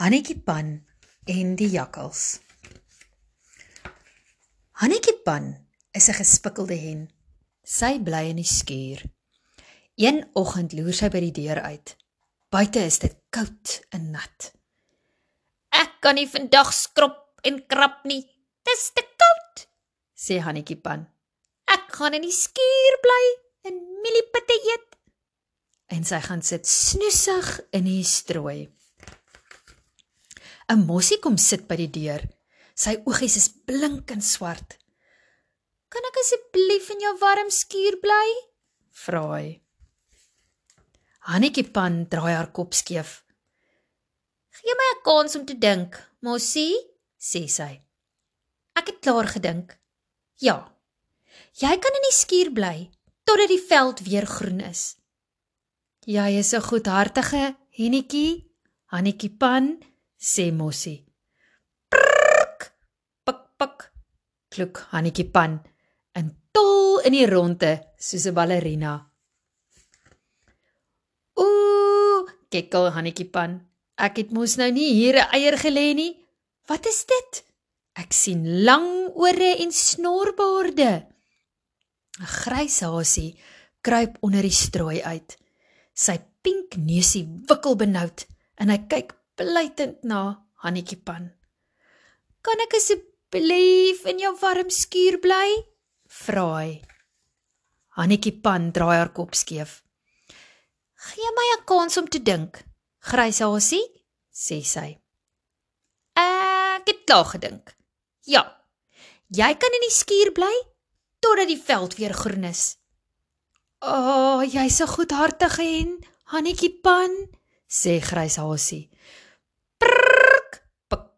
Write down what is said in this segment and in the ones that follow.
Hannetjie Pan en die jakkals. Hannetjie Pan is 'n gespikkelde hen. Sy bly in die skuur. Een oggend loer sy by die deur uit. Buite is dit koud en nat. Ek kan nie vandag skrop en krap nie. Dis te koud, sê Hannetjie Pan. Ek gaan in die skuur bly en mieliepitte eet. En sy gaan sit snoesig in die strooi. 'n Mossie kom sit by die deur. Sy oogies is blink en swart. "Kan ek asseblief in jou warm skuur bly?" vra hy. Hannetjie Pan draai haar kop skeef. "Gee my 'n kans om te dink, Mossie," sê sy. "Ek het klaar gedink. Ja. Jy kan in die skuur bly totdat die veld weer groen is." "Jy is 'n goedhartige hennetjie, Hannetjie Pan," sê Mossie. Prrk, pik pik, klok Hannetjie Pan en tol in die ronde soos 'n ballerina. Ooh, kekkel Hannetjie Pan. Ek het mos nou nie hier 'n eier gelê nie. Wat is dit? Ek sien lang ore en snorbaarde. 'n Grys hasie kruip onder die strooi uit. Sy pink neusie wikkel benoud en hy kyk pleitend na Hannetjie Pan. "Kan ek asseblief in jou warm skuur bly?" vra hy. Hannetjie Pan draai haar kop skeef. "Gee my 'n kans om te dink, grys hasie," sê sy. "Ek het klaar gedink. Ja. Jy kan in die skuur bly totdat die veld weer groen is." "O, oh, jy's 'n goedhartige en Hannetjie Pan," sê grys hasie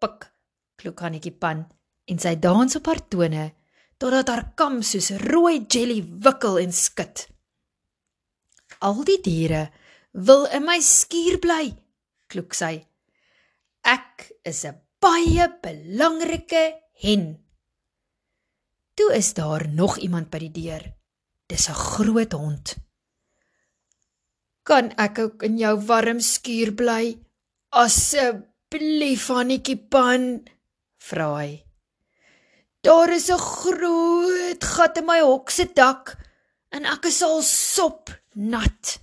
pik klok Hannetjie Pan en sy dans op haar tone totdat haar kam soos rooi jelly wikkel en skud. Al die diere wil in my skuur bly, klok sy. Ek is 'n baie belangrike hen. Toe is daar nog iemand by die deur. Dis 'n groot hond. Kan ek ook in jou warm skuur bly? Asseblief asseblief Hannetjie Pan vra hy. Daar is 'n groot gat in my hok se dak en ek is al sop nat.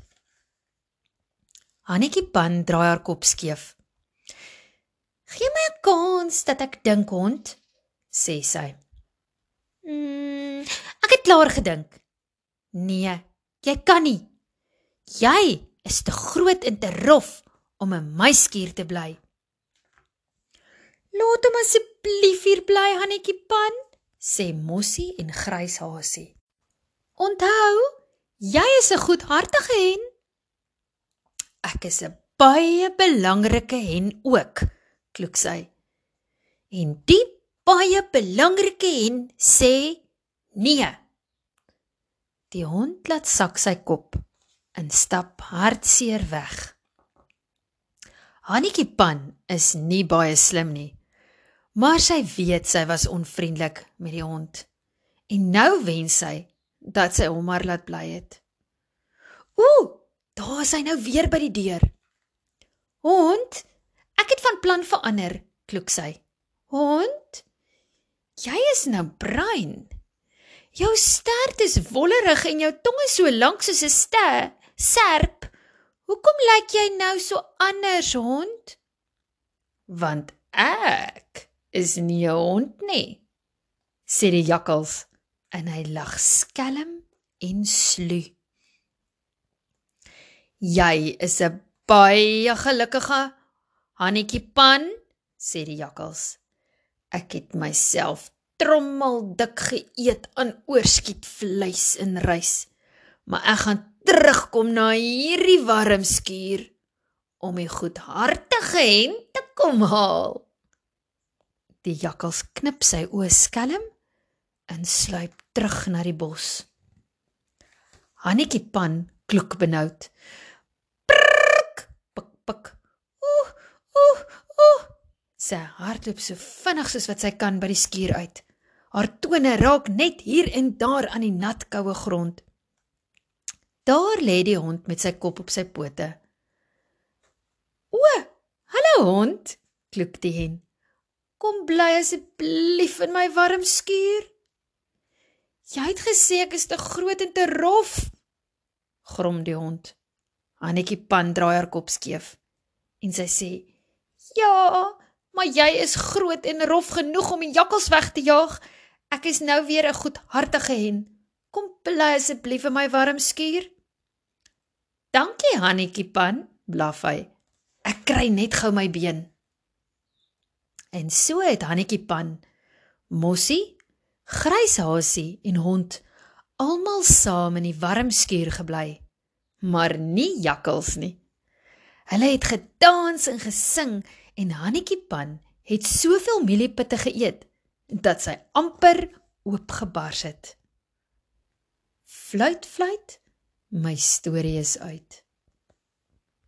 Hannetjie Pan draai haar kop skeef. Gee my 'n kans dat ek dink hond, sê sy. Mm, ek het klaar gedink. Nee, jy kan nie. Jy is te groot en te rof om in my skuur te bly. Laat hom asseblief hier bly, Hannetjie Pan, sê Mossie en Grys Hasie. Onthou, jy is 'n goedhartige hen. Ek is 'n baie belangrike hen ook, klok sy. En die baie belangrike hen sê nee. Die hond laat sak sy kop en stap hartseer weg. Hannetjie Pan is nie baie slim nie. Maar sy weet sy was onvriendelik met die hond. En nou wens sy dat sy hom maar laat bly het. Ooh, daar is hy nou weer by die deur. Hond, ek het van plan verander, klok sy. Hond, jy is nou bruin. Jou stert is wollerig en jou tong is so lank soos 'n ster, serp. Hoekom lyk jy nou so anders, hond? Want ek is nie 'n hond nie, sê die jakkals en hy lag skelm en slu. Jy is 'n baie gelukkige Hannetjie Pan, sê die jakkals. Ek het myself trommel dik geëet aan oorskiet vleis en rys, maar ek gaan terugkom na hierdie warm skuur om die goedhartige hen te kom haal. Die jakkals knip sy oë skelm en sluip terug na die bos. Hannetjie Pan klok benoud. Prrk, pik pik. Ooh, ooh, ooh. Sy hardloop so vinnig soos wat sy kan by die skuur uit. Haar tone raak net hier en daar aan die nat koue grond. Daar lê die hond met sy kop op sy pote. O, hallo hond, kloek die hen. Kom bly asseblief in my warm skuur. Jy het gesê ek is te groot en te rof, grom die hond. Annetjie pan draai haar kop skeef en sy sê: "Ja, maar jy is groot en rof genoeg om die jakkals weg te jaag. Ek is nou weer 'n goedhartige hen. Kom bly asseblief in my warm skuur." "Dankie, Annetjie pan," blaf hy. "Ek kry net gou my been." En so het Hannetjie Pan, Mossie, Gryshasie en hond almal saam in die warm skuur gebly, maar nie jakkals nie. Hulle het gedans en gesing en Hannetjie Pan het soveel mieliepitte geëet dat sy amper oopgebars het. Fluit fluit, my storie is uit.